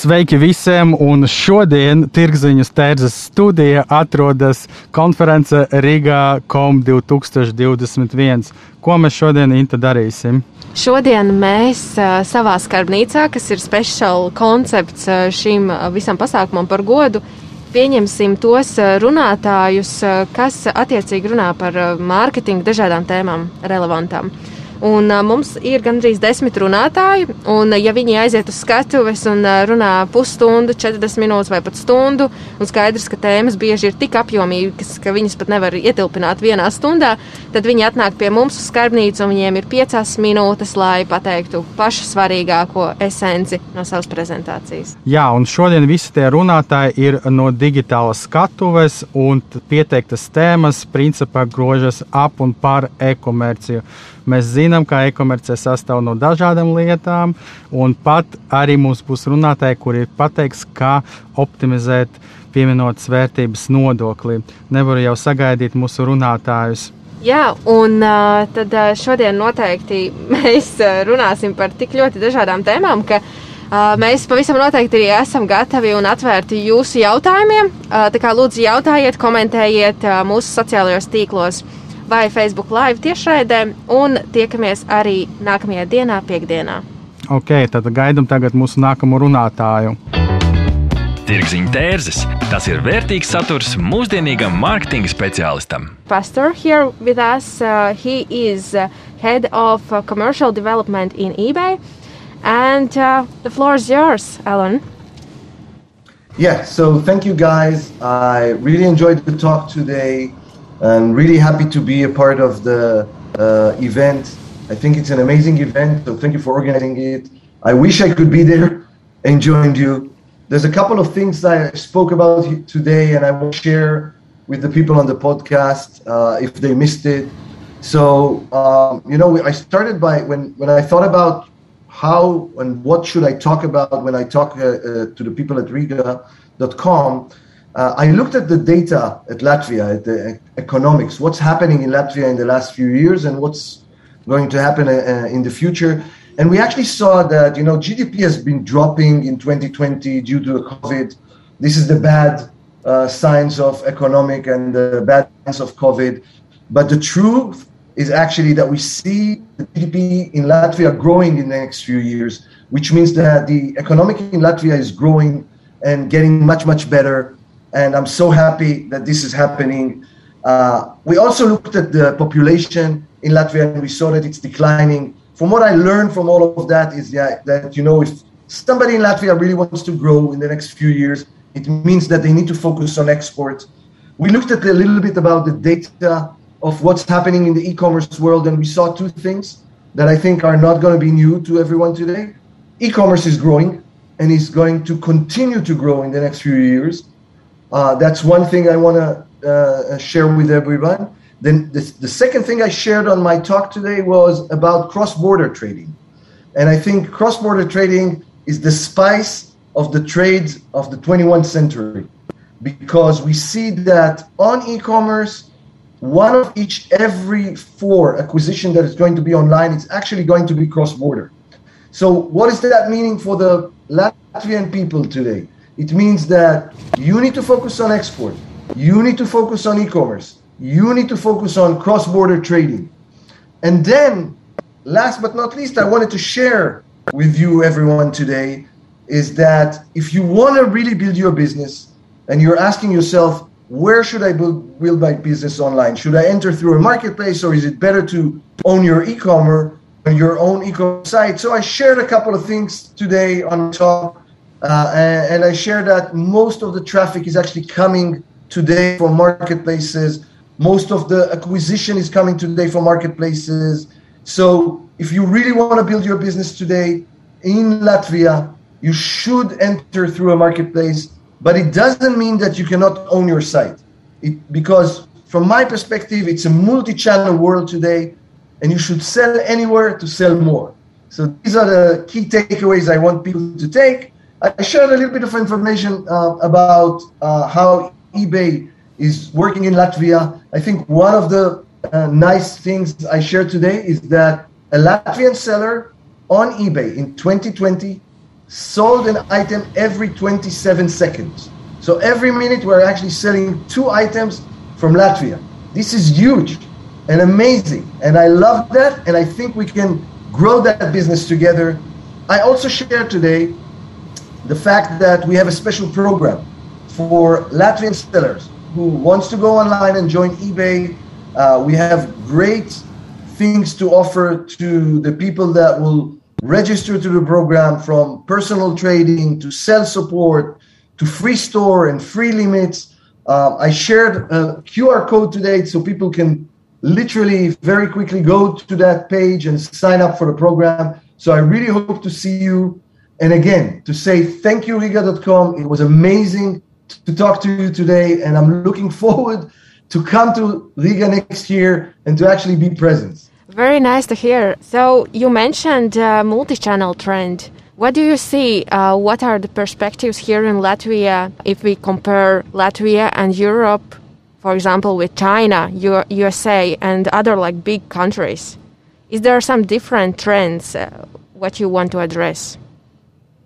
Sveiki visiem! Un šodien Tirziņas tērzes studija atrodas konference Rīgā COM 2021. Ko mēs šodien Inta darīsim? Šodien mēs uh, savā skarbnīcā, kas ir speciāls koncepts uh, šim uh, visam pasākumam par godu, pieņemsim tos runātājus, kas attiecīgi runā par mārketingu dažādām tēmām relevantām. Un, uh, mums ir gandrīz desmit runātāji, un, ja viņi aiziet uz skatuves un uh, runā pusstundu, 40 minūtes vai pat stundu, un skaidrs, ka tēmas bieži ir tik apjomīgas, ka viņas pat nevar ietilpināt vienā stundā, tad viņi atnāk pie mums uz skarbnīcu, un viņiem ir piecas minūtes, lai pateiktu pašu svarīgāko esenci no savas prezentācijas. Jā, un šodien visi tie runātāji ir no digitālas skatuves, un pieteiktas tēmas principā grožas ap un par e-komerciju. Mēs zinām, ka e-komercija sastāv no dažādām lietām, un pat arī mums būs runātāji, kuri pateiks, kā optimizēt pievienotas vērtības nodokli. Nevaru jau sagaidīt mūsu runātājus. Jā, un tad šodien noteikti mēs runāsim par tik ļoti dažādām tēmām, ka mēs pavisam noteikti arī esam gatavi un atvērti jūsu jautājumiem. Tā kā lūdzu jautājiet, komentējiet mūsu sociālajos tīklos. Vai Facebook Live tiešraidē, un tiekamies arī nākamajā dienā, piekdienā. Ok, tad gaidām tagad mūsu nākamo runātāju. Tirziņa tērzes. Tas ir vērtīgs saturs mūsdienīgam mārketinga speciālistam. Pastor here with us. Uh, he is uh, head of uh, commercial development in eBay. And uh, the floor is yours, Alan. Yeah, so thank you guys. I really enjoyed the talk today. I'm really happy to be a part of the uh, event. I think it's an amazing event, so thank you for organizing it. I wish I could be there and join you. There's a couple of things I spoke about today, and I will share with the people on the podcast uh, if they missed it. So, um, you know, I started by when, when I thought about how and what should I talk about when I talk uh, uh to the people at Riga.com uh, I looked at the data at Latvia, at the economics, what's happening in Latvia in the last few years and what's going to happen uh, uh in the future. And we actually saw that, you know, GDP has been dropping in 2020 due to COVID. This is the bad uh, signs of economic and the bad signs of COVID. But the truth is actually that we see the GDP in Latvia growing in the next few years, which means that the economic in Latvia is growing and getting much, much better and I'm so happy that this is happening. Uh, we also looked at the population in Latvia and we saw that it's declining. From what I learned from all of that is that, that you know if somebody in Latvia really wants to grow in the next few years, it means that they need to focus on exports. We looked at a little bit about the data of what's happening in the e-commerce world, and we saw two things that I think are not going to be new to everyone today. E-commerce is growing and is going to continue to grow in the next few years. Uh, that's one thing I want to uh, share with everyone. Then the, the second thing I shared on my talk today was about cross-border trading, and I think cross-border trading is the spice of the trades of the 21st century, because we see that on e-commerce, one of each every four acquisition that is going to be online is actually going to be cross-border. So what is that meaning for the Latvian people today? It means that you need to focus on export, you need to focus on e commerce, you need to focus on cross border trading. And then, last but not least, I wanted to share with you, everyone, today is that if you want to really build your business and you're asking yourself, where should I build, build my business online? Should I enter through a marketplace or is it better to own your e commerce? on Your own e-commerce site. So I shared a couple of things today on top uh, and, and, I share that most of the traffic is actually coming today from marketplaces. Most of the acquisition is coming today from marketplaces. So if you really want to build your business today in Latvia, you should enter through a marketplace, but it doesn't mean that you cannot own your site. it, because from my perspective, it's a multi-channel world today, and you should sell anywhere to sell more. So these are the key takeaways I want people to take. I shared a little bit of information uh, about uh, how eBay is working in Latvia. I think one of the uh, nice things I shared today is that a Latvian seller on eBay in 2020 sold an item every 27 seconds. So every minute we're actually selling two items from Latvia. This is huge and amazing. And I love that. And I think we can grow that business together. I also shared today the fact that we have a special program for Latvian sellers who wants to go online and join eBay. Uh, we have great things to offer to the people that will register to the program from personal trading to sales support to free store and free limits. Uh, I shared a QR code today so people can literally very quickly go to that page and sign up for the program. So I really hope to see you. And again, to say thank you, Riga.com. It was amazing to talk to you today. And I'm looking forward to come to Riga next year and to actually be present. Very nice to hear. So you mentioned uh, multi-channel trend. What do you see? Uh, what are the perspectives here in Latvia if we compare Latvia and Europe for example, with China, USA, and other like big countries? Is there some different trends uh, what you want to address?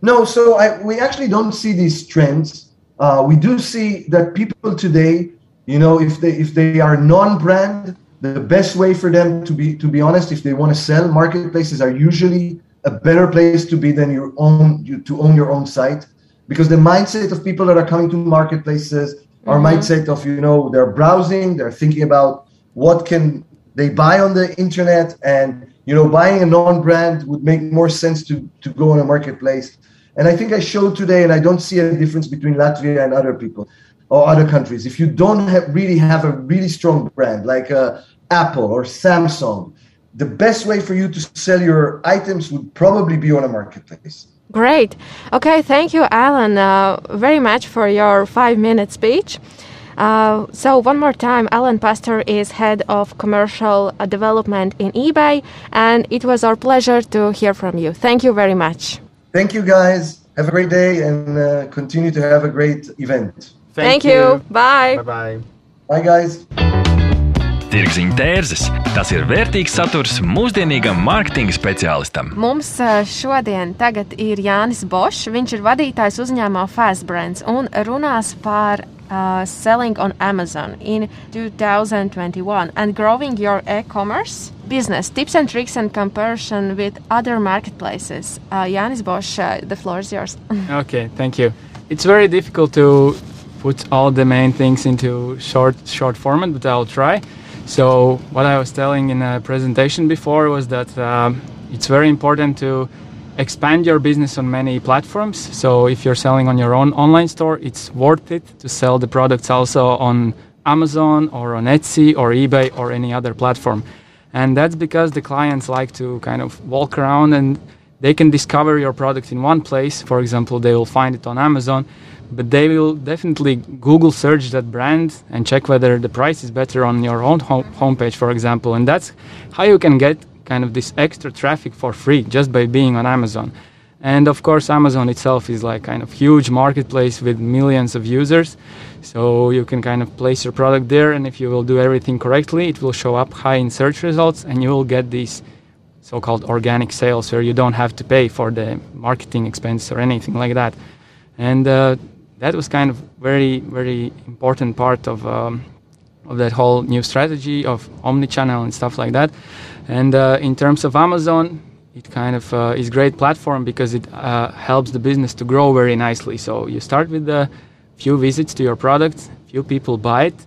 No, so I, we actually don't see these trends. Uh, we do see that people today, you know, if they if they are non-brand, the best way for them to be to be honest, if they want to sell, marketplaces are usually a better place to be than your own you, to own your own site because the mindset of people that are coming to marketplaces our mm-hmm. mindset of you know they're browsing they're thinking about what can they buy on the internet and you know buying a non-brand would make more sense to to go on a marketplace and i think i showed today and i don't see a difference between latvia and other people or other countries if you don't have, really have a really strong brand like uh, apple or samsung the best way for you to sell your items would probably be on a marketplace Great. Okay, thank you, Alan, uh, very much for your five minute speech. Uh, so, one more time, Alan Pastor is head of commercial uh, development in eBay, and it was our pleasure to hear from you. Thank you very much. Thank you, guys. Have a great day and uh, continue to have a great event. Thank, Thank you. you. Bye. Bye bye. Bye, guys. Tirziņa tērzes - tas ir vērtīgs saturs mūsdienīgam mārketinga speciālistam. Mums šodien ir Jānis Bošs. Viņš ir vadītājs uzņēmumā Fast Brands un runās par uh, selling on Amazon in 2021 and growing your e-commerce business tips and tricks and comparison with other marketplaces. Uh, Yanis Bosch, uh, the floor is yours. okay, thank you. It's very difficult to put all the main things into short short format, but I'll try. So what I was telling in a presentation before was that um, it's very important to expand your business on many platforms. So if you're selling on your own online store, it's worth it to sell the products also on Amazon or on Etsy or eBay or any other platform. And that's because the clients like to kind of walk around and they can discover your product in one place. For example, they will find it on Amazon but they will definitely Google search that brand and check whether the price is better on your own home homepage, for example. And that's how you can get kind of this extra traffic for free just by being on Amazon. And of course, Amazon itself is like kind of huge marketplace with millions of users. So you can kind of place your product there, and if you will do everything correctly, it will show up high in search results, and you will get these so-called organic sales where you don't have to pay for the marketing expense or anything like that. And uh, that was kind of very very important part of um, of that whole new strategy of omni-channel and stuff like that. And uh, in terms of Amazon, it kind of uh, is great platform because it uh, helps the business to grow very nicely. So you start with a few visits to your product, few people buy it,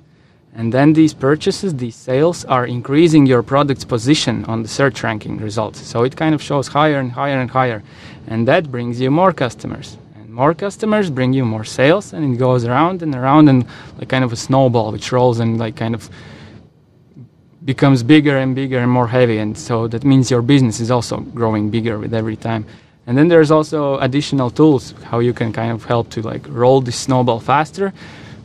and then these purchases, these sales are increasing your product's position on the search ranking results. So it kind of shows higher and higher and higher, and that brings you more customers. And more customers bring you more sales and it goes around and around and like kind of a snowball which rolls and like kind of becomes bigger and bigger and more heavy. And so that means your business is also growing bigger with every time. And then there's also additional tools how you can kind of help to like roll this snowball faster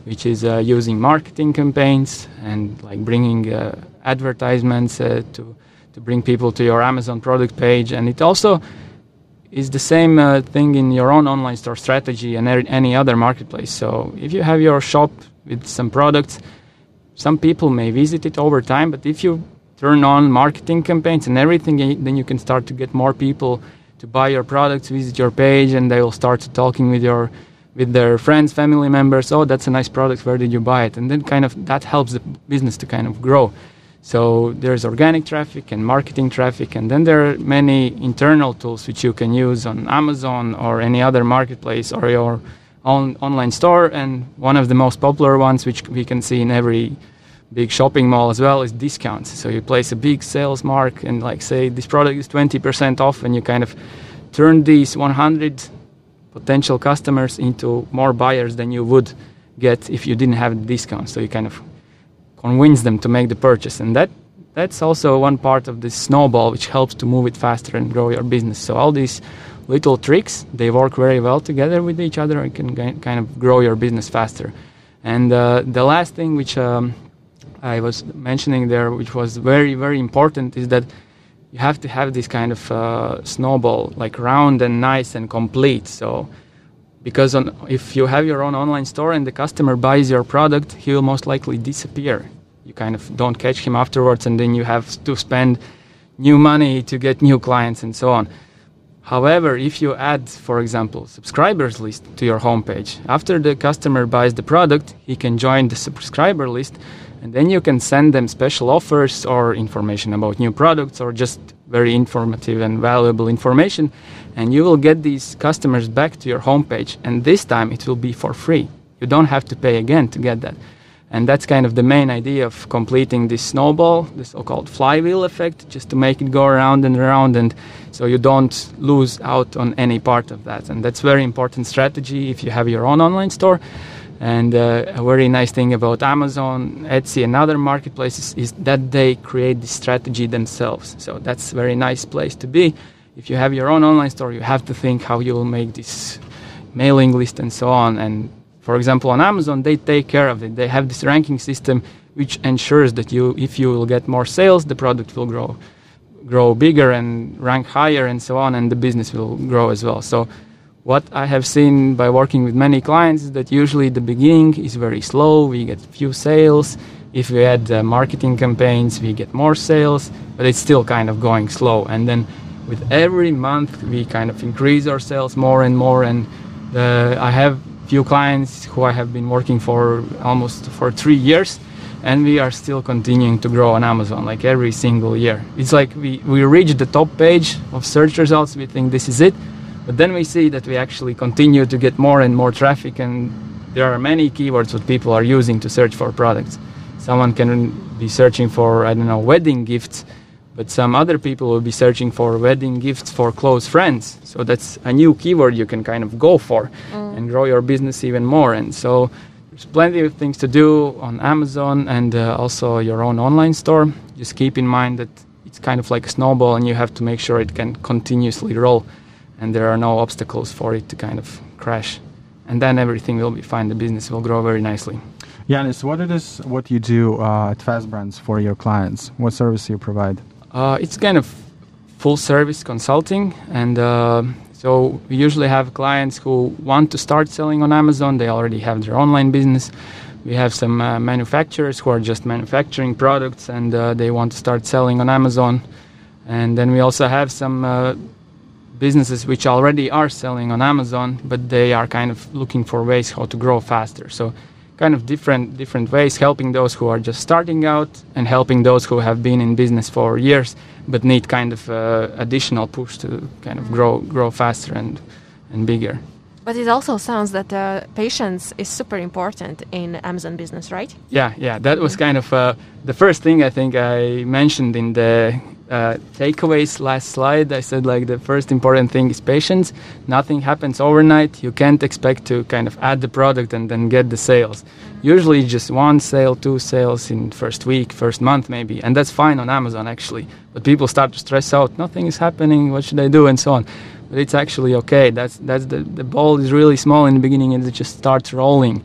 which is uh, using marketing campaigns and like bringing uh, advertisements uh, to to bring people to your Amazon product page, and it also is the same uh, thing in your own online store strategy and any other marketplace. So if you have your shop with some products, some people may visit it over time, but if you turn on marketing campaigns and everything, then you can start to get more people to buy your products, visit your page, and they will start talking with your with their friends, family members. Oh, that's a nice product. Where did you buy it? And then kind of that helps the business to kind of grow. So there's organic traffic and marketing traffic, and then there are many internal tools which you can use on Amazon or any other marketplace or your own online store. And one of the most popular ones, which we can see in every big shopping mall as well, is discounts. So you place a big sales mark and like say this product is 20% off, and you kind of turn these 100 potential customers into more buyers than you would get if you didn't have the discount. So you kind of convince them to make the purchase. And that that's also one part of the snowball which helps to move it faster and grow your business. So all these little tricks they work very well together with each other and can kind of grow your business faster. And uh, the last thing which um, I was mentioning there, which was very very important, is that you have to have this kind of uh, snowball, like round and nice and complete. So because on, if you have your own online store and the customer buys your product, he will most likely disappear. You kind of don't catch him afterwards, and then you have to spend new money to get new clients and so on. However, if you add, for example, subscribers list to your homepage, after the customer buys the product, he can join the subscriber list, and then you can send them special offers or information about new products or just very informative and valuable information and you will get these customers back to your homepage. And this time it will be for free. You don't have to pay again to get that. And that's kind of the main idea of completing this snowball the so-called flywheel effect just to make it go around and around and so you don't lose out on any part of that. And that's very important strategy if you have your own online store and uh, a very nice thing about Amazon, Etsy, and other marketplaces is that they create the strategy themselves. So that's a very nice place to be if you have your own online store, you have to think how you will make this mailing list and so on. And for example, on Amazon, they take care of it. They have this ranking system which ensures that you, if you will get more sales, the product will grow, grow bigger and rank higher and so on, and the business will grow as well. So what I have seen by working with many clients is that usually the beginning is very slow. We get few sales. If we add uh, marketing campaigns, we get more sales, but it's still kind of going slow. And then with every month we kind of increase our sales more and more and uh, i have few clients who i have been working for almost for three years and we are still continuing to grow on amazon like every single year it's like we, we reach the top page of search results we think this is it but then we see that we actually continue to get more and more traffic and there are many keywords that people are using to search for products. Someone can be searching for i don't know wedding gifts but some other people will be searching for wedding gifts for close friends. So that's a new keyword you can kind of go for mm. and grow your business even more. And so there's plenty of things to do on amazon and uh, also your own online store. Just keep in mind that it's kind of like a snowball and you have to make sure it can continuously roll and there are no obstacles for it to kind of crash and then everything will be fine the business will grow very nicely Yanis, what it is what you do uh, at Fast Brands for your clients? What service you provide? Uh, it's kind of full service consulting, and uh, so we usually have clients who want to start selling on Amazon. They already have their online business. We have some uh, manufacturers who are just manufacturing products and uh, they want to start selling on Amazon. And then we also have some uh, businesses which already are selling on Amazon, but they are kind of looking for ways how to grow faster. So kind of different different ways, helping those who are just starting out and helping those who have been in business for years but need kind of uh, additional push to kind of grow grow faster and and bigger. But it also sounds that uh, patience is super important in Amazon business, right? Yeah, yeah. That was kind of uh, the first thing I think I mentioned in the uh, takeaways last slide, I said like the first important thing is patience. Nothing happens overnight. You can't expect to kind of add the product and then get the sales. Usually just one sale, two sales in first week, first month maybe, and that's fine on Amazon actually. But people start to stress out. Nothing is happening. What should I do? And so on. But it's actually okay. That's that's the the ball is really small in the beginning and it just starts rolling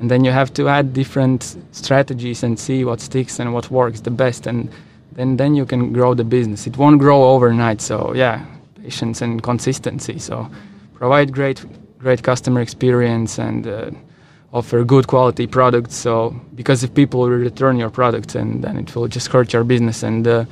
and then you have to add different strategies and see what sticks and what works the best and then then you can grow the business. It won't grow overnight so yeah patience and consistency. So provide great great customer experience and uh, offer good quality products. So because if people will return your products and then it will just hurt your business and uh,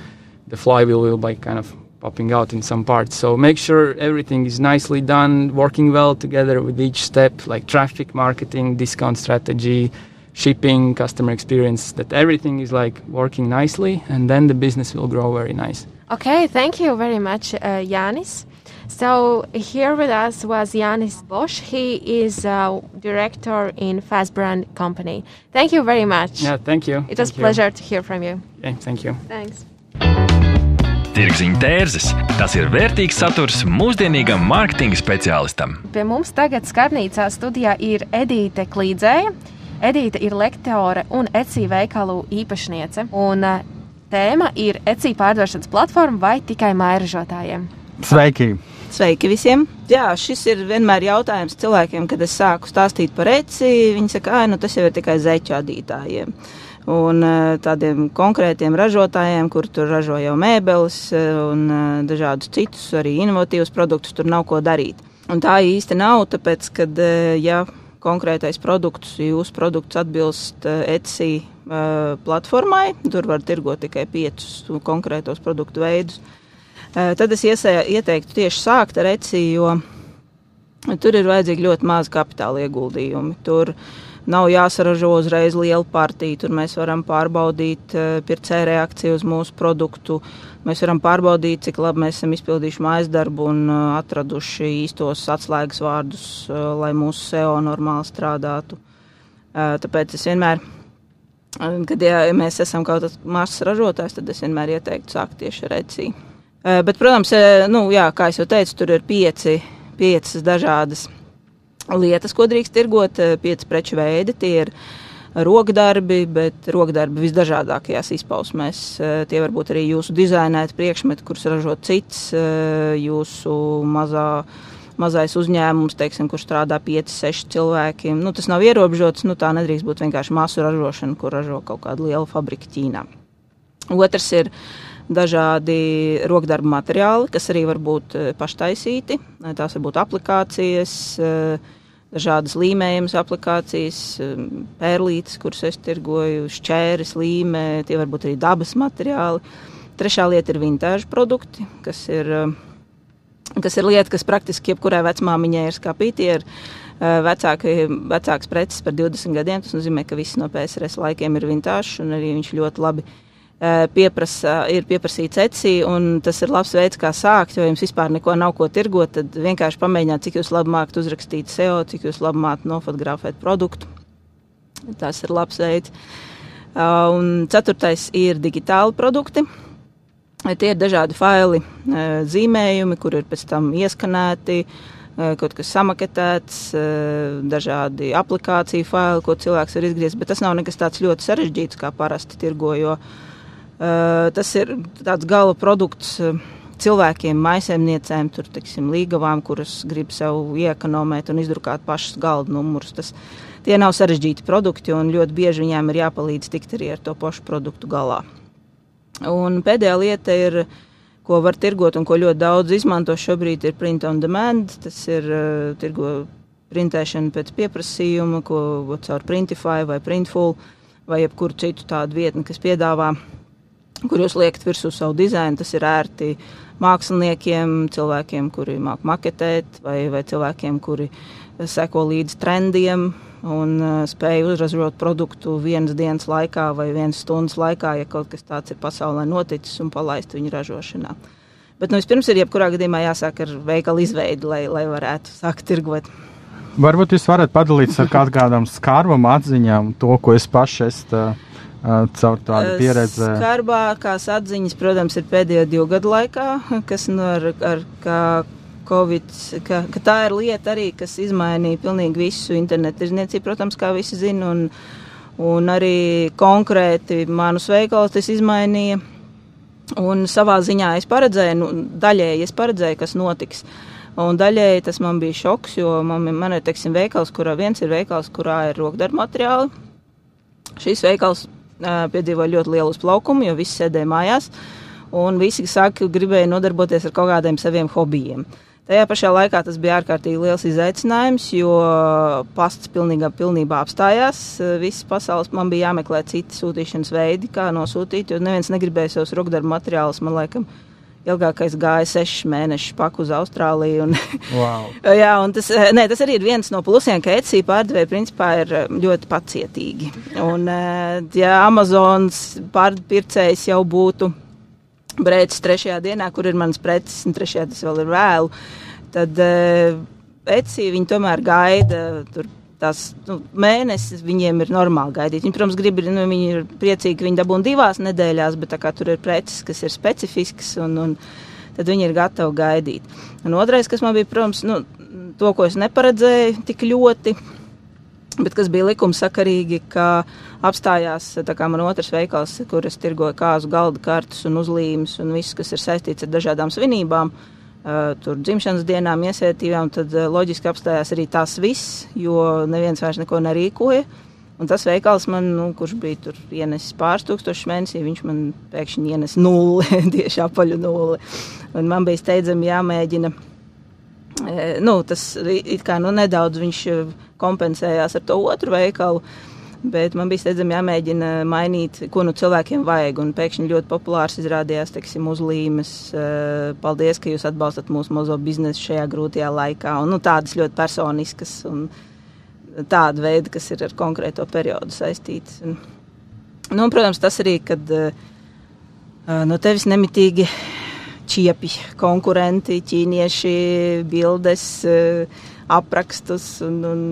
the flywheel will be kind of popping out in some parts. So make sure everything is nicely done, working well together with each step, like traffic marketing, discount strategy, shipping, customer experience, that everything is like working nicely, and then the business will grow very nice. Okay, thank you very much, uh, Yanis. So here with us was Yanis Bosch. He is a director in Fast Brand Company. Thank you very much. Yeah, thank you. It was Thank a pleasure to hear from you. You. Okay, thank you. Thanks. Tirziņa tērzes - tas ir vērtīgs saturs mūsdienīgam mārketinga speciālistam. Pie mums tagad skarbnīcā studijā ir Edīte Klīdzēja. Edīte ir lektore un ECI veikalu īpašniece. Un uh, tēma ir ECI pārdošanas platforma vai tikai mairažotājiem. Sveiki! Sveiki visiem! Jā, šis ir vienmēr jautājums cilvēkiem, kad es sāku stāstīt par ECI. Viņi saka, ah, nu tas jau ir tikai zeķu adītājiem. Un eh, tādiem konkrētiem ražotājiem, kur tur ražo jau mēbeles eh, un eh, dažādus citus, arī inovatīvus produktus, tur nav ko darīt. Un tā īsti nav, tāpēc, ka, ja konkrētais produkts, jūsu produkts atbilst ECI platformai, tur var tirgot tikai piecus konkrētos produktu veidus Eh, tad es iesē, ieteiktu tieši sākt ar ECI, jo tur ir vajadzīgi ļoti maz kapitāla ieguldījumi. Tur nav jāsaražo uzreiz liela partija, tur mēs varam pārbaudīt eh, pircēju reakciju uz mūsu produktu. Mēs varam pārbaudīt, cik labi mēs esam izpildījuši mājas darbu un eh, atraduši īstos atslēgas vārdus, lai mūsu SEO normāli strādātu. Tāpēc es vienmēr, kad ja mēs esam kaut kāds mazs ražotājs, tad es vienmēr ieteiktu sākt tieši ar ECI. Eh, bet, protams, eh, nu, jā, kā jau teicu, tur ir pieci, piecas dažādas lietas, ko drīkst tirgot, eh, pieci preču veidi. Tie ir rokdarbi, bet rokdarbi visdažādākajās izpausmēs. Tie var būt arī jūsu dizainēti priekšmeti, kurus ražo cits, jūsu mazā. Mazais uzņēmums, teiksim, kurš strādā 5, 6 cilvēki. Nu, tas nav ierobežots. Nu, tā nedrīkst būt vienkārši masu ražošana, kur ražo kaut kāda liela fabrika Ķīnā. Otrs ir uh, dažādi rokdarbu materiāli, kas arī var būt eh, paštaisīti. Tās var būt aplikācijas, eh, dažādas līmējumas aplikācijas, pērlītes, kuras es tirgoju, šķēres, līmē, tie var būt arī dabas materiāli. Trešā lieta ir vintāžu produkti, kas ir, kas ir lieta, kas praktiski jebkurai vecmāmiņai ir skapīti. Ir vecāki, vecāks preces par 20 gadiem. Tas nozīmē, ka viss no PSRS laikiem ir vintāžs un arī viņš ļoti labi Eh, pieprasa, ir pieprasīts ECI, un tas ir labs veids, kā sākt, jo jums vispār neko nav ko tirgot, tad vienkārši pamēģināt, cik jūs labi mākat uzrakstīt SEO, cik jūs labi mākat nofotografēt produktu. Tas ir labs veids. Uh, un ceturtais ir digitāli produkti. Tie ir dažādi faili, zīmējumi, kur ir pēc tam ieskanēti, kaut kas samaketēts, dažādi aplikāciju faili, ko cilvēks var izgriezt, bet tas nav nekas tāds ļoti sarežģīts, kā parasti tirgojo. Eh, tas ir tāds gala produkts eh, cilvēkiem, maisaimniecēm, tur, teiksim, līgavām, kuras grib sev iekonomēt un izdrukāt pašus galda numurus. Tas, tie nav sarežģīti produkti, un ļoti bieži viņiem ir jāpalīdz tikt arī ar to pašu produktu galā. Un pēdējā lieta ir, ko var tirgot un ko ļoti daudz izmanto šobrīd, ir print on demand. Tas ir uh, tirgo printēšana pēc pieprasījuma, ko caur Printify vai Printful vai jebkuru citu tādu vietni, kas piedāvā kur jūs liekat virsū savu dizainu. Tas ir ērti māksliniekiem, cilvēkiem, kuri māk maketēt, vai, vai cilvēkiem, kuri seko līdzi trendiem un uh, spēj uzražot produktu vienas dienas laikā vai vienas stundas laikā, ja kaut kas tāds ir pasaulē noticis un palaist viņu ražošanā. Bet nu, vispirms ir jebkurā gadījumā jāsāk ar veikalu izveidi, lai, lai varētu sākt tirgot. Varbūt jūs varat padalīties ar kādām skarbām atziņām, to, ko es pašai esmu caur tādu pieredzi? Skarbākās atziņas, protams, ir pēdējo divu gadu laikā, kas nu ar, ar kā Covid, ka, ka tā ir lieta arī, kas izmainīja pilnīgi visu internetu tirzniecību, protams, kā visi zina, un, un arī konkrēti manus veikalus tas izmainīja. Un savā ziņā es paredzēju, nu, daļēji es paredzēju, kas notiks. Un daļēji tas man bija šoks, jo man, man ir, teiksim, veikals, kurā viens ir veikals, kurā ir rokdarba materiāli. Šīs veikals piedzīvoja ļoti lielu uzplaukumu, jo visi sēdēja mājās, un visi saka, gribēja nodarboties ar kaut kādiem saviem hobijiem. Tajā pašā laikā tas bija ārkārtīgi liels izaicinājums, jo pasts pilnībā, pilnībā apstājās. Visas pasaules man bija jāmeklē citi sūtīšanas veidi, kā nosūtīt, jo neviens negribēja savus rokdarbu materiālus, man liekas, ilgākais gāja sešus mēnešus paku uz Austrāliju. Un, Wow. jā, un tas, nē, tas arī ir viens no plusiem, ka Etsy pārdevēji principā ir ļoti pacietīgi. Un, ja Amazonas pārpircējs jau būtu brēcis trešajā dienā, kur ir manas preces, un trešajā tas vēl ir vēlu, tad Etsy viņi tomēr gaida tur. Tās nu, mēnesis viņiem ir normāli gaidīt. Viņi, protams, grib, nu, viņi ir priecīgi, ka viņi dabūna divās nedēļās, bet kā tur ir preces, kas ir specifiskas, un, un tad viņi ir gatavi gaidīt. Un otrais, kas man bija, protams, nu, to, ko es neparedzēju tik ļoti, bet kas bija likumsakarīgi, ka apstājās kā man otrs veikals, kur es tirgoju kāzu galda kartus un uzlīmes un viss, kas ir saistīts ar dažādām svinībām. Uh, tur dzimšanas dienām, iesētībām, tad uh, loģiski apstājās arī tās viss, jo neviens vairs neko nerīkoja. Un tas veikals man, nu, kurš bija tur ienesis pāris tūkstošus mēnesī, viņš man pēkšņi ienes nulli, tieši apaļu nulli. Un man bija steidzami jāmēģina nu, tas it kā nu, nedaudz viņš kompensējās ar to otru veikalu. Bet man bija steidzami jāmēģina mainīt, ko nu cilvēkiem vajag. Un pēkšņi ļoti populārs izrādījās, teiksim, uzlīmes. Paldies, ka jūs atbalstat mūsu mazo biznesu šajā grūtajā laikā. Un, nu, tādas ļoti personiskas un tāda veida, kas ir ar konkrēto periodu saistītas. Un, nu, un, protams, tas arī, kad no tevis nemitīgi čiepi, konkurenti, ķīnieši, bildes, aprakstus. Un, un,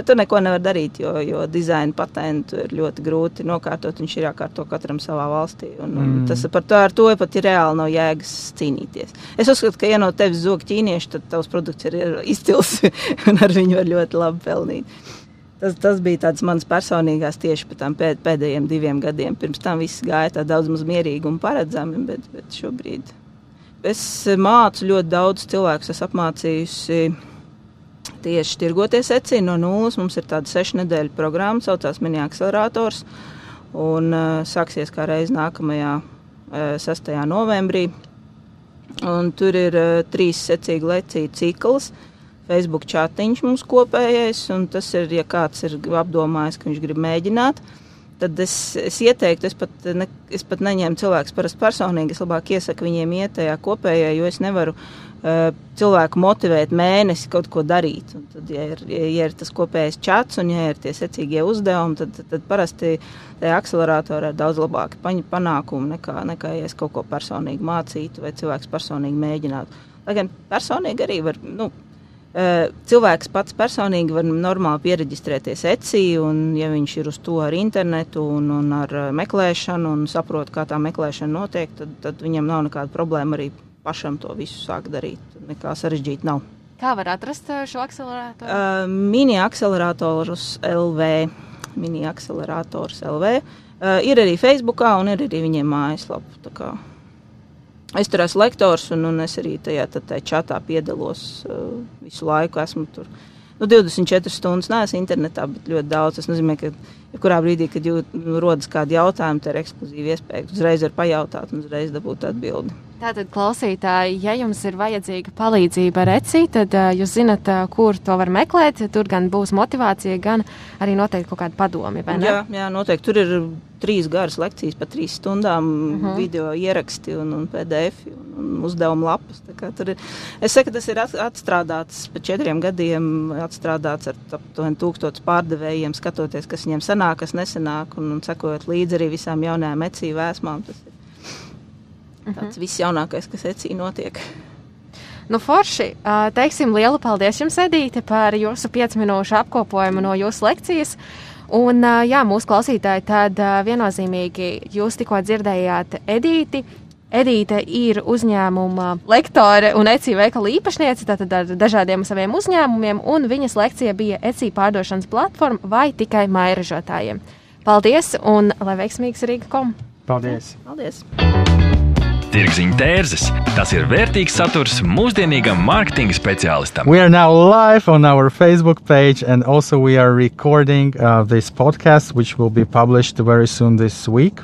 bet tur neko nevar darīt, jo, jo dizaina patentu ir ļoti grūti nokārtot. Viņš ir jākārto katram savā valstī. Un, un mm. Tas par to, ar to pat ir reāli nav jēgas cīnīties. Es uzskatu, ka, ja no tevis zog ķīnieši, tad tavs produkts ir izcils un ar viņu var ļoti labi pelnīt. Tas, tas bija tāds mans personīgās tieši pēc tam pēd, pēdējiem diviem gadiem. Pirms tam viss gāja tā daudz maz mierīgi un paredzami, bet, bet šobrīd es mācu ļoti daudz cilvēku. Es apmācījusi tieši tirgoties ecī no nulles. Mums ir tāda sešu nedēļu programma, saucās mini akcelerators. Un uh, sāksies kā reiz nākamajā uh, 6. novembrī. Un tur ir uh, trīs secīgi lecīju cikls. Facebook chatiņš mums kopējais, un tas ir, ja kāds ir apdomājis, ka viņš grib mēģināt, tad es, es ieteiktu, es pat, ne, es pat neņēmu cilvēkus parasti personīgi, es labāk iesaku viņiem iet tajā kopējā, jo es nevaru uh, cilvēku motivēt mēnesi kaut ko darīt. Un tad, ja ir, ja ir tas kopējais čats un ja ir tie secīgie uzdevumi, tad, tad, tad parasti tajā akceleratorā ir daudz labāki panākumi nekā, nekā ja es kaut ko personīgi mācītu vai cilvēks personīgi mēģinātu. Lai gan personīgi arī var, nu, Cilvēks pats personīgi var normāli pieregistrēties ECI, un, ja viņš ir uz to ar internetu un, un ar meklēšanu un saprot, kā tā meklēšana notiek, tad, tad viņam nav nekāda problēma arī pašam to visu sākt darīt. Nekā sarežģīt nav. Kā var atrast šo akceleratoru? Uh, mini akceleratorus LV. Mini akcelerators LV. Uh, ir arī Facebookā un ir arī viņiem mājaslapa. Es tur esmu lektors, un, un es arī tajā, čatā piedalos uh, visu laiku. Esmu tur nu, 24 stundas, neesmu internetā, bet ļoti daudz. Tas nozīmē, ka jebkurā brīdī, kad jūt, nu, rodas kādi jautājumi, tad ir ekskluzīva iespēja uzreiz pajautāt un uzreiz dabūt atbildi. Tātad, klausītāji, ja jums ir vajadzīga palīdzība ar ECI, tad uh, jūs zinat, uh, kur to var meklēt. Tur gan būs motivācija, gan arī noteikti kaut kāda padomi. Jā, jā, noteikti. Tur ir trīs garas lekcijas, pa trīs stundām, uh Mhm. -huh. video ieraksti un, un PDF un, un uzdevuma lapas. Ir, es saku, tas ir atstrādāts pēc četriem gadiem, atstrādāts ar aptuveni tūkstotis pārdevējiem, skatoties, kas viņiem sanāk, kas nesanāk, un, un sekojot līdzi arī visām jaunajām ECI vēsmām. Tas ir tāds viss jaunākais, kas ECI notiek. Nu, forši. Teiksim lielu paldies jums, Edīte, par jūsu 5 minūšu apkopojumu no jūsu lekcijas. Un, jā, mūsu klausītāji, tad viennozīmīgi jūs tikko dzirdējāt Edīti. Edīte ir uzņēmuma lektore un ECI veikala īpašniece, tātad ar dažādiem saviem uzņēmumiem, un viņas lekcija bija ECI pārdošanas platforma vai tikai mairažotājiem. Paldies un lai veiksmīgs Rīga kom! Paldies! Paldies! Tirziņa tērzes - tas ir vērtīgs saturs mūsdienīgam mārketinga speciālistam. We are now live on our Facebook page, and also we are recording uh, this podcast, which will be published very soon this week.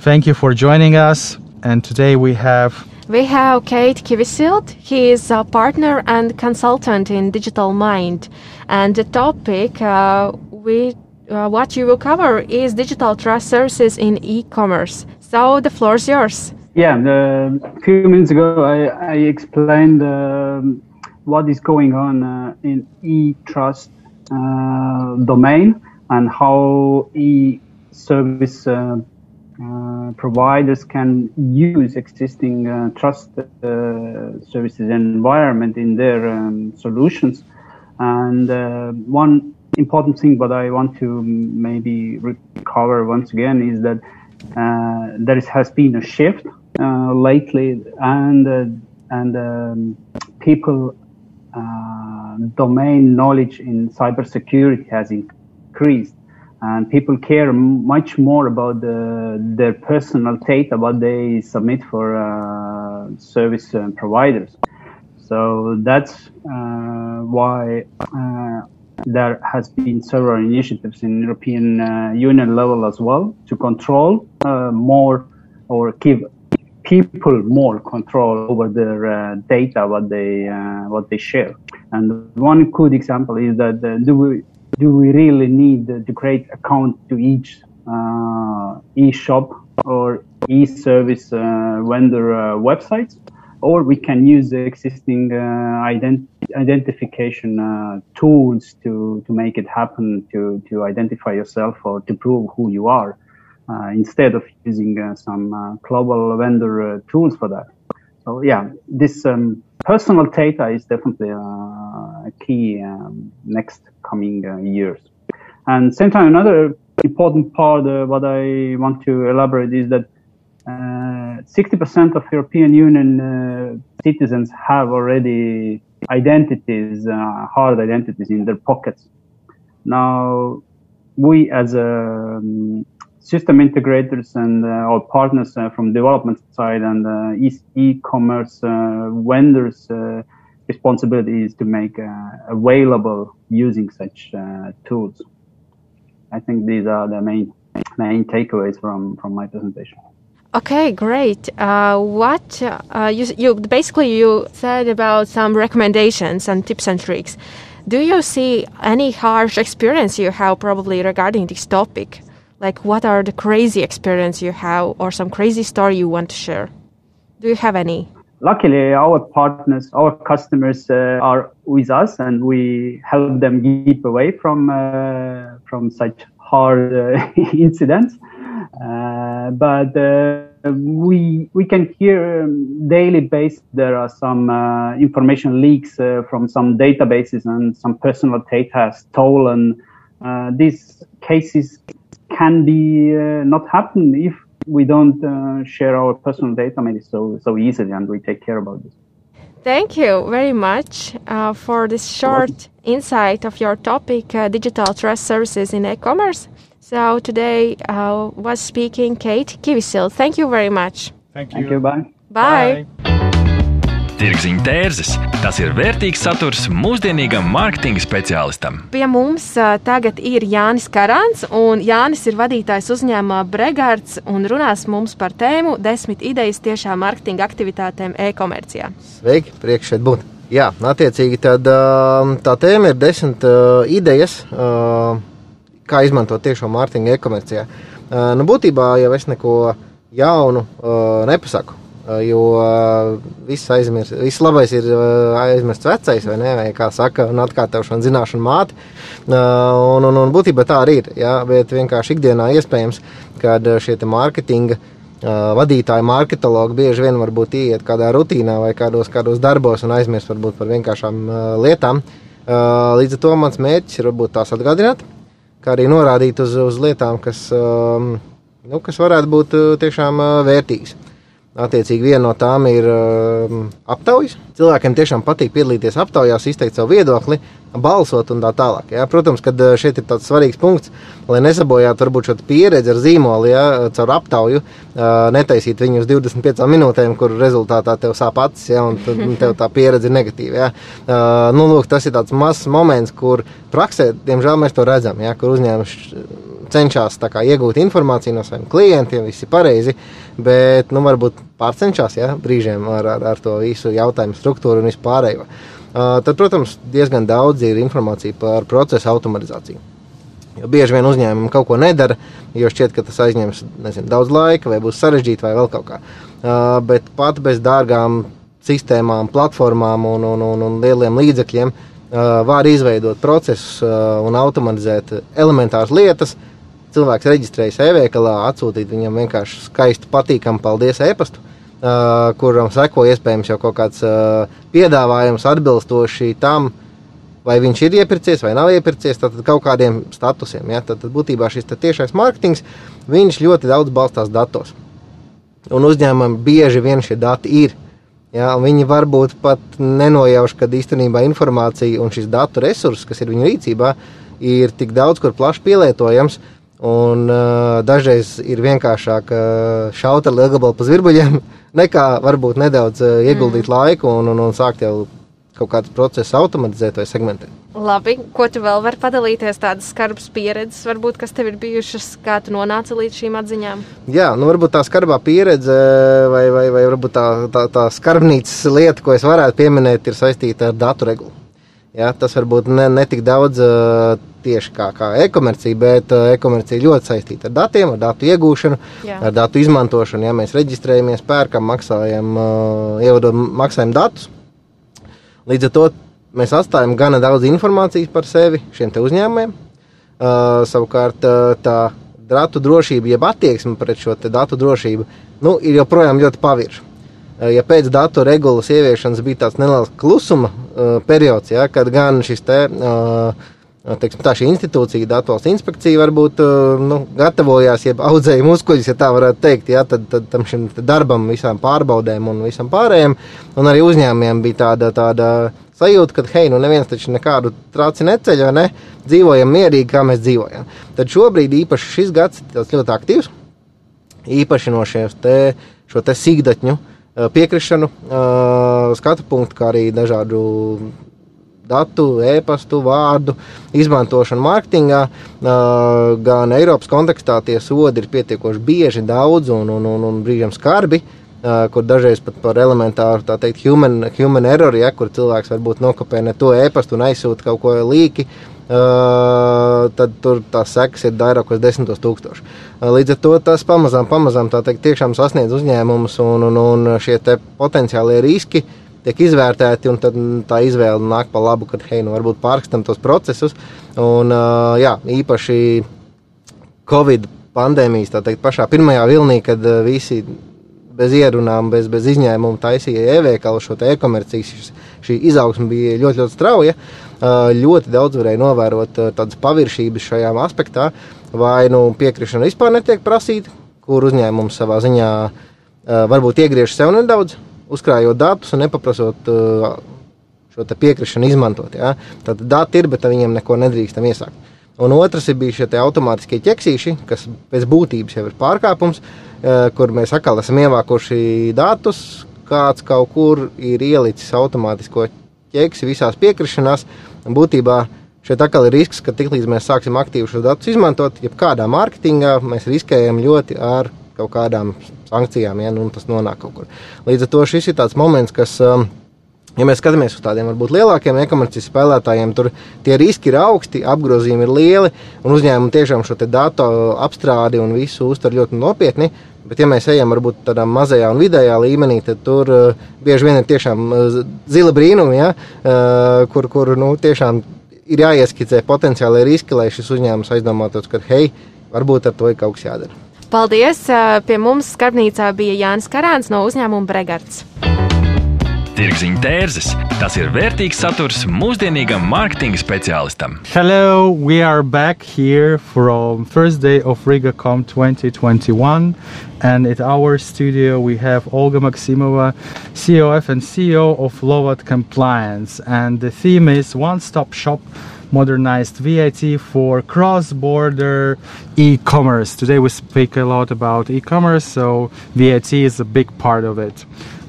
Thank you for joining us. And today we have We have Kate Kivisild. He is a partner and consultant in Digital Mind. And the topic uh, we, uh, what you will cover is digital trust services in e-commerce. So the floor is yours. Yeah, a few minutes ago I, I explained um, what is going on uh, in e-trust uh, domain and how e-service uh, uh, providers can use existing uh, trust services environment in their um, solutions. And one important thing, but I want to maybe recover once again, is that there has been a shift uh, lately, and uh, and um, people uh, domain knowledge in cybersecurity has increased, and people care much more about the, their personal data what they submit for uh, service providers. So that's uh, why uh, there has been several initiatives in European Union level as well to control more or give people more control over their uh, data, what they uh, what they share. And one good example is that uh, do we do we really need to create account to each uh, e-shop or e-service uh, vendor uh, websites, or we can use the existing ident- identification tools to to make it happen to to identify yourself or to prove who you are. Uh, instead of using uh, some uh, global vendor tools for that. So yeah, this um, personal data is definitely a key um, next coming years. And same time, another important part uh, what I want to elaborate is that uh, 60% of European Union uh, citizens have already identities, hard identities in their pockets. Now, we as a um, system integrators and uh, our partners uh, from development side and uh, e-commerce vendors responsibility is to make available using such tools. I think these are the main main takeaways from from my presentation. Okay, great. Uh, what uh, you, you basically you said about some recommendations and tips and tricks. Do you see any harsh experience you have probably regarding this topic? Like, what are the crazy experience you have, or some crazy story you want to share? Do you have any? Luckily, our partners, our customers uh, are with us, and we help them keep away from uh, from such hard uh, incidents. Uh, but uh, we we can hear um, daily basis there are some uh, information leaks from some databases and some personal data stolen. these cases can be uh, not happen if we don't uh, share our personal data. Maybe so so easily and we take care about this. Thank you very much uh, for this short insight of your topic uh, digital trust services in e-commerce. So today uh, was speaking kate kivisil. Thank you very much. Thank you, thank you. Bye. Bye, bye. Tirziņa tērzes - tas ir vērtīgs saturs mūsdienīgam mārketinga speciālistam. Pie mums tagad ir Jānis Karants, un Jānis ir vadītājs uzņēmumā Bregards un runās mums par tēmu desmit idejas tiešām mārketinga aktivitātēm e-komercijā. Sveiki, priekš šeit būt! Jā, attiecīgi tad, tā tēma ir desmit idejas, kā izmantot tiešo mārketinga e-komercijā. Nu, būtībā jau es neko jaunu nepasaku. Eh, jo eh, viss aizmirst, viss labais ir eh, aizmirsts vecais, vai ne? Vai kā saka, un atkārtošana zināšana māte. Un, un, un būtībā tā arī ir. Jā, bet vienkārši ikdienā iespējams, kad šie mārketinga vadītāji, marketologi bieži vien varbūt iet kādā rutīnā vai kādos, kādos darbos un aizmirst varbūt par vienkāršām lietām. Līdz ar to mans mērķis ir varbūt tās atgādināt, kā arī norādīt uz, uz lietām, kas, nu, kas varētu būt tiešām vērtīgas. Attiecīgi, viena no tām ir uh, aptaujas. Cilvēkiem tiešām patīk piedalīties aptaujās, izteikt savu viedokli. balsot un tā tālāk. Ja? Protams, ka šeit ir tāds svarīgs punkts, lai nesabojātu varbūt šo pieredzi ar zīmolu, ja caur aptauju, netaisīt viņu uz 25 minūtēm, kur rezultātā tev sāp acis, ja, un tev tā pieredze ir negatīva. Ja. Nu, lūk, tas ir tāds mazs moments, kur praksē, diemžēl, mēs to redzam, ja, kur uzņēmums cenšas kā, iegūt informāciju no saviem klientiem, viss ir pareizi, bet nu, varbūt pārcenšas ja, brīžiem ar, ar, ar to visu jautājumu struktūru un vispārējo. Uh, tad, protams, diezgan daudz ir informācija par procesu automatizāciju. Jo bieži vien uzņēmumi kaut ko nedara, jo šķiet, ka tas aizņems nezinu, daudz laika, vai būs sarežģīti, vai vēl kaut kā. Uh, bet pat bez dārgām sistēmām, platformām un, un, un, un lieliem līdzekļiem uh, var izveidot procesus uh, un automatizēt elementāras lietas. Cilvēks reģistrējas e-veikalā, atsūtīt viņam vienkārši skaistu, patīkamu paldies e-pastu. Uh, uh, kuram seko iespējams jau kaut kāds uh, piedāvājums atbilstoši tam, vai viņš ir iepircies vai nav iepircies, tad kaut kādiem statusiem. Ja? Tad, tad būtībā šis tiešais mārketings, ļoti daudz balstās datos. Un uzņēmumam bieži vien šie dati ir. Ja, viņi varbūt pat nenojauš, ka īstenībā informācija un šis datu resurss, kas ir viņu rīcībā, ir tik daudz, kur plaši pielietojams. Un, uh, dažreiz ir vienkāršāk uh, šaut ar lielu gabalu pa zvirbuļiem, nekā varbūt nedaudz uh, ieguldīt mm. laiku un, un, un sākt jau kaut kādu procesu automatizēt vai segmentēt. Labi, ko tu vēl vari padalīties, tādas skarbas pieredzes, varbūt, kas tev ir bijušas, kā tu nonāci līdz šīm atziņām? Jā, nu varbūt tā skarbā pieredze vai, vai, vai varbūt tā, tā, tā skarbnīcas lieta, ko es varētu pieminēt, ir saistīta ar datu regulu. Ja, tas varbūt ne, ne tik daudz uh, tieši kā, kā e-komercija, bet uh, e-komercija ļoti saistīta ar datiem, ar datu iegūšanu, Jā. ar datu izmantošanu. Ja mēs reģistrējamies, pērkam, maksājam, uh, ievadam maksājumu datus. Līdz ar to mēs atstājam gana daudz informācijas par sevi šiem uzņēmumiem. Uh, savukārt uh, tā datu drošība, jeb attieksme pret šo datu drošību, nu, ir joprojām ļoti pavirša. Eh, ja pēc datu regulas ieviešanas bija tāds neliels klusuma uh, periods, ja, kad gan šis te, uh, teiksim, tā šī institūcija, datu valsts inspekcija, varbūt uh, nu, gatavojās, jeb audzēja muskuļus, ja tā varētu teikt, ja, tad, tad tam šim darbam, visām pārbaudēm un visam pārējiem, un arī uzņēmumiem bija tāda, tāda sajūta, ka, hei, nu neviens taču nekādu trāci neceļ, ne, dzīvojam mierīgi, kā mēs dzīvojam. Tad šobrīd īpaši šis gads ir ļoti aktīvs, īpaši no šiem te, te sīkdatņu, uh, piekrišanu, eh, skatu punktu, kā arī dažādu datu, e-pastu, vārdu izmantošanu mārketingā, eh, gan Eiropas kontekstā tie sodi ir pietiekoši bieži, daudz un, un, un, un brīžiem skarbi. Kur dažreiz pat par elementāru, tā teikt, human, human error, ja, kur cilvēks varbūt nokopē ne to e-pastu un aizsūta kaut ko līki, uh, Uh, tad tur tās sekas ir vairākos desmitos tūkstoši. Uh, līdz ar to tas pamazām, pamazām teikt, tiešām sasniedz uzņēmumus un, un, un šie potenciālie riski tiek izvērtēti, un tā izvēle nāk pa labu, kad, hei, nu varbūt pārkstam tos procesus. Un, uh, jā, īpaši Covid pandēmijas, teikt, pašā pirmajā vilnī, kad visi bez ierunām, bez, bez izņēmuma taisīja e-veikalu šo e-komerciju, šī izaugsme bija ļoti, ļoti strauja. Ļoti daudz varēja novērot tādas paviršības šajā aspektā, vai nu piekrišana vispār netiek prasīta, kur uzņēmums savā ziņā varbūt iegriež sev nedaudz, uzkrājot datus un nepaprasot šo piekrišanu izmantot. Ja? Tad dati ir, bet viņiem neko nedrīkstam iesākt. Un otrs ir bijis šie automātiskie ķeksīši, kas pēc būtības jau ir pārkāpums, kur mēs atkal esam ievākuši datus, kāds kaut kur ir ielicis automātisko ķeksi visās piekrišanās. Būtībā šeit atkal ir risks, ka tiklīdz mēs sāksim aktīvi šos datus izmantot, jebkādā mārketingā, mēs riskējam ļoti ar kaut kādām sankcijām, ja nu, tas nonāk kaut kur. Līdz ar to šis ir tāds moments, kas. Um, Ja mēs skatāmies uz tādiem varbūt lielākiem e-komercijas spēlētājiem, tur tie riski ir augsti, apgrozījumi ir lieli, un uzņēmumi tiešām šo datu apstrādi un visu uztver ļoti nopietni. Bet, ja mēs ejam varbūt tādā mazajā un vidējā līmenī, tad tur uh, bieži vien ir tiešām uh, zila brīnumi, ja, uh, kur, kur nu, tiešām ir jāieskicē potenciāli riski, lai šis uzņēmums aizdomātos, ka hei, varbūt ar to ir kaut kas jādara. Paldies! Pie mums skarbnīcā bija Jānis Karāns no uzņēmuma Bregards. Tirziņa tērzes - tas ir vērtīgs saturs mūsdienīgam mārketinga speciālistam. Hello, we are back here from first day of RigaCom 2021, and at our studio we have Olga Maximova, COF and CEO of Lovat Compliance, and the theme is one-stop shop modernized VAT for cross-border e-commerce. Today we speak a lot about e-commerce, so VAT is a big part of it.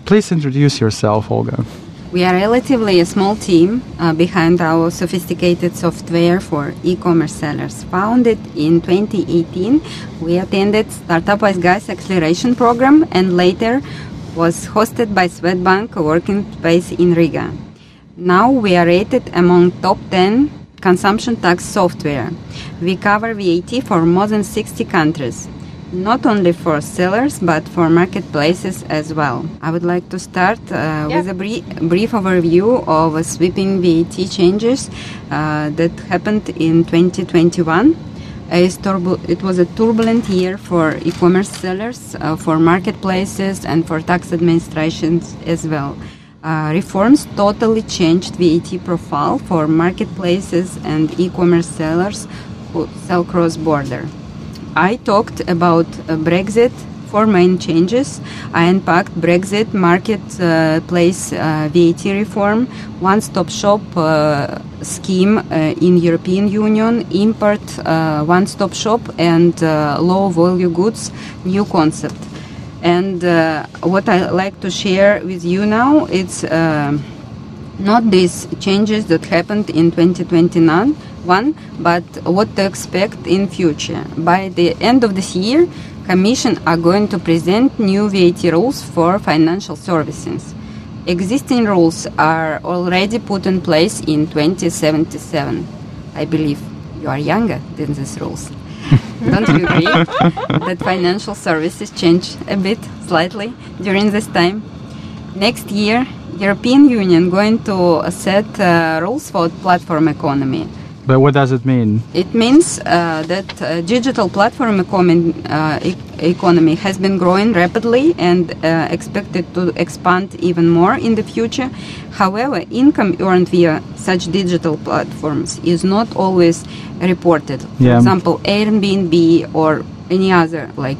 Please introduce yourself, Olga. We are relatively a small team uh, behind our sophisticated software for e-commerce sellers. Founded in 2018, we attended Startup Wise Guys Acceleration Program and later was hosted by Swedbank working space in Riga. Now we are rated among top 10 consumption tax software. We cover VAT for more than 60 countries not only for sellers but for marketplaces as well. I would like to start uh, with a brief, brief overview of sweeping VAT changes uh, that happened in 2021. It was a turbulent year for e commerce sellers, uh, for marketplaces, and for tax administrations as well. Uh, reforms totally changed VAT profile for marketplaces and e commerce sellers who sell cross border. I talked about uh, Brexit, four main changes. I unpacked Brexit, marketplace uh, VAT reform, one-stop shop uh, scheme uh, in European Union, import uh, one-stop shop, and uh, low-value goods new concept. And what I like to share with you now, it's not these changes that happened in 2029 one, but what to expect in future. By the end of this year, Commission are going to present new VAT rules for financial services. Existing rules are already put in place in 2077. I believe you are younger than these rules. Don't you agree that financial services change a bit, slightly, during this time? Next year, European Union going to set uh, rules for platform economy but what does it mean? It means uh, that uh, digital platform economy, uh, e- economy has been growing rapidly and uh, expected to expand even more in the future. However, income earned via such digital platforms is not always reported. For example, Airbnb or any other like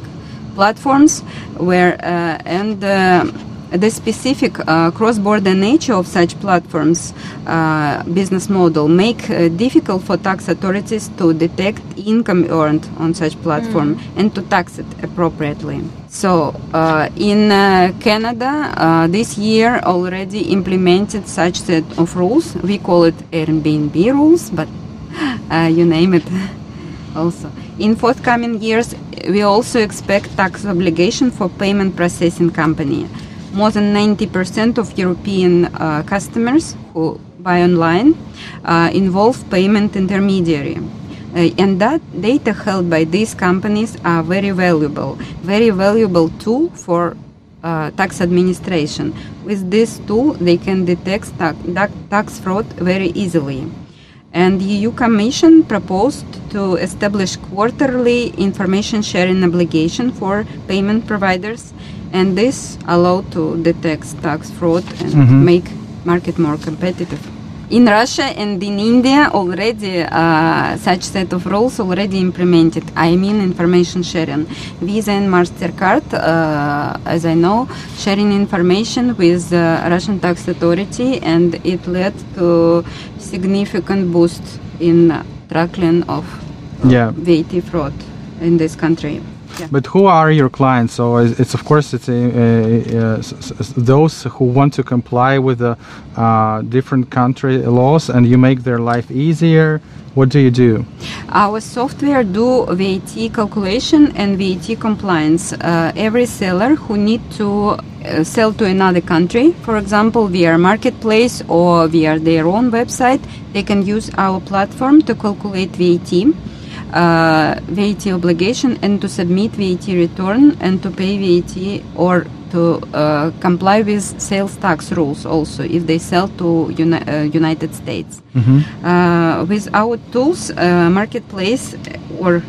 platforms where uh, and uh, the specific uh, cross-border nature of such platforms uh, business model make uh, difficult for tax authorities to detect income earned on such platform mm. and to tax it appropriately. So uh, in uh, Canada, uh, this year already implemented such set of rules. We call it Airbnb rules, but you name it also. In forthcoming years, we also expect tax obligation for payment processing company more than 90% of European uh, customers who buy online uh, involve payment intermediary. Uh, and that data held by these companies are very valuable, very valuable tool for uh, tax administration. With this tool, they can detect tax, tax fraud very easily. And the EU Commission proposed to establish quarterly information sharing obligation for payment providers and this allowed to detect tax fraud and mm-hmm. make market more competitive. In Russia and in India, already uh, such set of rules already implemented. I mean information sharing. Visa and Mastercard, uh, as I know, sharing information with the Russian tax authority, and it led to significant boost in tackling of yeah. VAT fraud in this country. But who are your clients? So it's of course it's a, a, a, those who want to comply with the uh, different country laws, and you make their life easier. What do you do? Our software do VAT calculation and VAT compliance. Uh, every seller who need to uh, sell to another country, for example, via marketplace or via their own website, they can use our platform to calculate VAT uh, VAT obligation and to submit VAT return and to pay VAT or to uh, comply with sales tax rules also if they sell to uni- uh, United States. Mm-hmm. Uh, with our tools, uh, marketplace or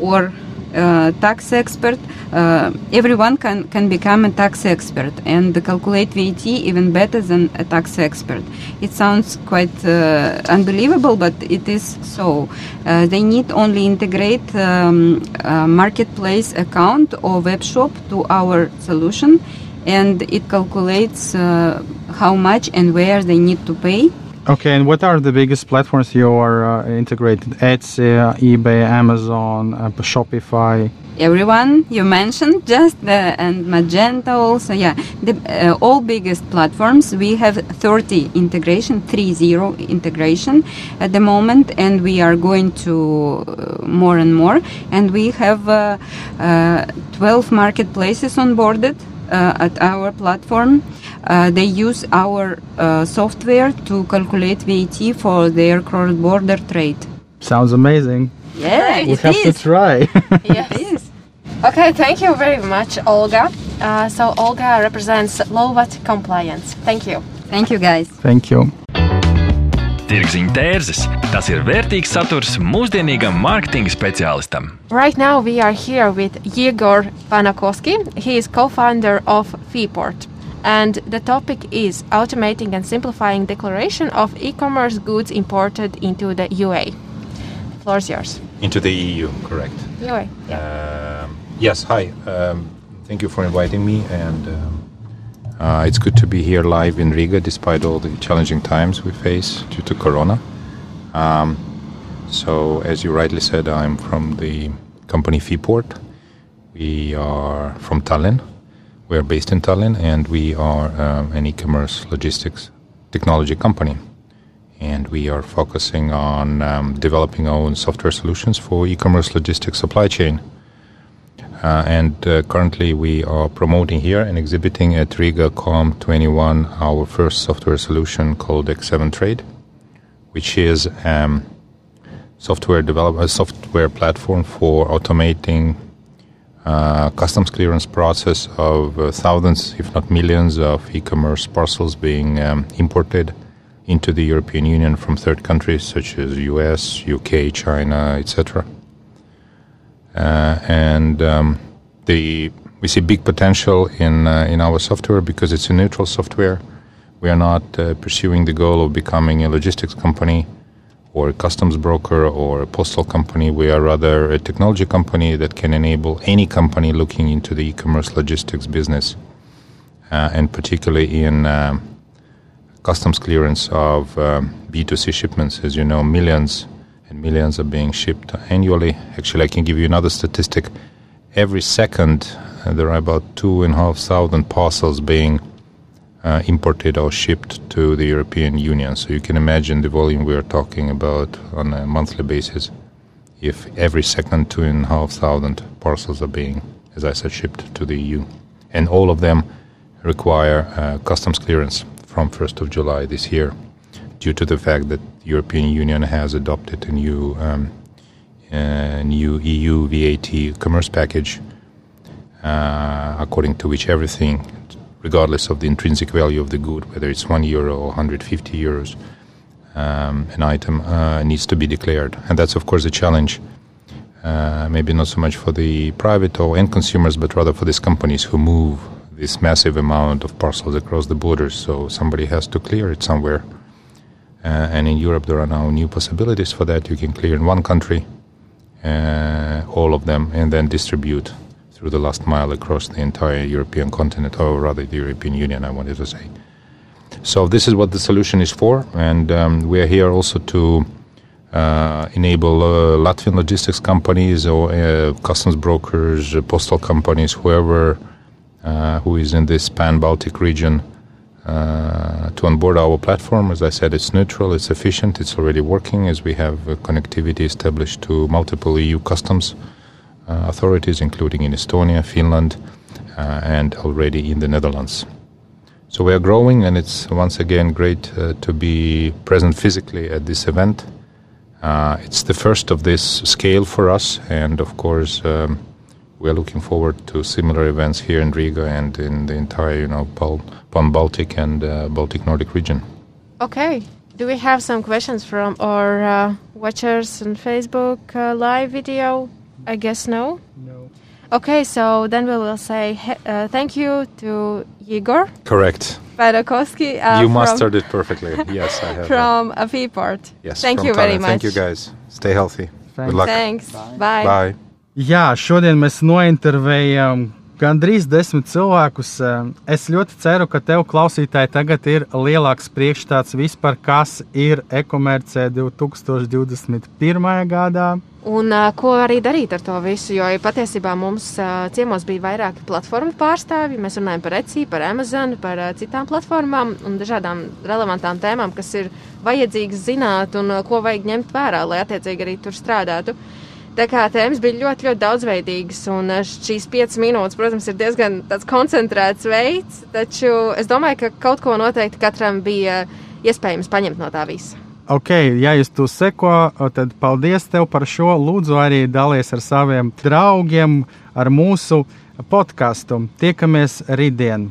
or uh, tax expert. Uh, everyone can, can become a tax expert and calculate VAT even better than a tax expert. It sounds quite uh, unbelievable, but it is so. Uh, they need only integrate um, marketplace account or web shop to our solution, and it calculates uh, how much and where they need to pay Okay, and what are the biggest platforms you are uh, integrated? Etsy, uh, eBay, Amazon, uh, Shopify. Everyone you mentioned, just the, and Magento also. Yeah, the uh, all biggest platforms. We have 30 integration, three zero integration at the moment, and we are going to uh, more and more. And we have uh, 12 marketplaces onboarded at our platform uh, they use our uh, software to calculate VAT for their cross-border trade. Sounds amazing. Yeah, we have is. to try. yes. Okay, thank you very much, Olga. Uh, so Olga represents Lovat Compliance. Thank you. Thank you, guys. Thank you. Tirziņa tērzes - tas ir vērtīgs saturs mūsdienīgam mārketinga speciālistam. Right now we are here with Yegor Panakovsky. He is co-founder of Feeport and the topic is automating and simplifying declaration of e-commerce goods imported into the UA. The floor is yours. Into the EU, correct? UA. Yeah. Um, yes. Hi. Um, thank you for inviting me, and um, uh, it's good to be here live in Riga, despite all the challenging times we face due to Corona. Um, so, as you rightly said, I'm from the company Feeport. We are from Tallinn we are based in Tallinn and we are um, an e commerce logistics technology company. And we are focusing on um, developing our own software solutions for e commerce logistics supply chain. Uh, and uh, currently, we are promoting here and exhibiting at Riga Com 21 our first software solution called X7 Trade, which is um, software develop a software platform for automating uh, customs clearance process of uh, thousands, if not millions, of e-commerce parcels being um, imported into the European Union from third countries such as US, UK, China, etc. Uh, and um, the we see big potential in uh, in our software because it's a neutral software. We are not uh, pursuing the goal of becoming a logistics company or a customs broker or a postal company. We are rather a technology company that can enable any company looking into the e commerce logistics business, uh, and particularly in uh, customs clearance of um, B2C shipments. As you know, millions and millions are being shipped annually. Actually, I can give you another statistic. Every second, uh, there are about two and a half thousand parcels being uh, imported or shipped to the European Union. So you can imagine the volume we are talking about on a monthly basis. If every second two and a half thousand parcels are being, as I said, shipped to the EU, and all of them require uh, customs clearance from 1st of July this year, due to the fact that the European Union has adopted a new um, uh, new EU VAT commerce package, uh, according to which everything regardless of the intrinsic value of the good, whether it's one euro or 150 euros, um, an item uh, needs to be declared. And that's, of course, a challenge. Uh, maybe not so much for the private or end consumers, but rather for these companies who move this massive amount of parcels across the borders. So somebody has to clear it somewhere. Uh, and in Europe, there are now new possibilities for that. You can clear in one country uh, all of them and then distribute through the last mile across the entire European continent, or rather the European Union, I wanted to say. So this is what the solution is for, and um, we are here also to uh, enable uh, Latvian logistics companies or uh, customs brokers, uh, postal companies, whoever who is in this pan-Baltic region uh, to onboard our platform. As I said, it's neutral, it's efficient, it's already working as we have connectivity established to multiple EU customs uh, authorities, including in Estonia, Finland, uh, and already in the Netherlands. So we are growing, and it's once again great uh, to be present physically at this event. Uh, it's the first of this scale for us, and of course, um, we are looking forward to similar events here in Riga and in the entire, you know, Pan Baltic and uh, Baltic Nordic region. Okay. Do we have some questions from our uh, watchers on Facebook live video? I guess no. No. Okay, so then we will say he- uh, thank you to Igor Correct. Padakovsky. Uh, you mastered it perfectly. Yes, I have. from a Feeport. yes. Thank from you very much. Thank you, guys. Stay healthy. Thanks. Good luck. Thanks. Bye. Bye. Jā, šodien mēs nointervējām gandrīz desmit cilvēkus. Es ļoti ceru, ka tev, klausītāji, tagad ir lielāks priekšstats vispār, kas ir e-komercija 2021. gadā. Un uh, ko arī darīt ar to visu? Jo patiesībā mums uh, ciemos bija vairāki platformu pārstāvji. Mēs runājam par Etsy, par Amazon, par uh, citām platformām un dažādām relevantām tēmām, kas ir vajadzīgas zināt un uh, ko vajag ņemt vērā, lai attiecīgi arī tur strādātu. Tā kā tēmas bija ļoti, ļoti daudzveidīgas, un uh, šīs piecas minūtes, protams, ir diezgan koncentrēts veids, taču es domāju, ka kaut ko noteikti katram bija iespējams paņemt no tā visa. Ok, ja jūs to seko, tad paldies tev par šo. Lūdzu, arī dalies ar saviem draugiem, ar mūsu podkāstu. Tiekamies rītdien!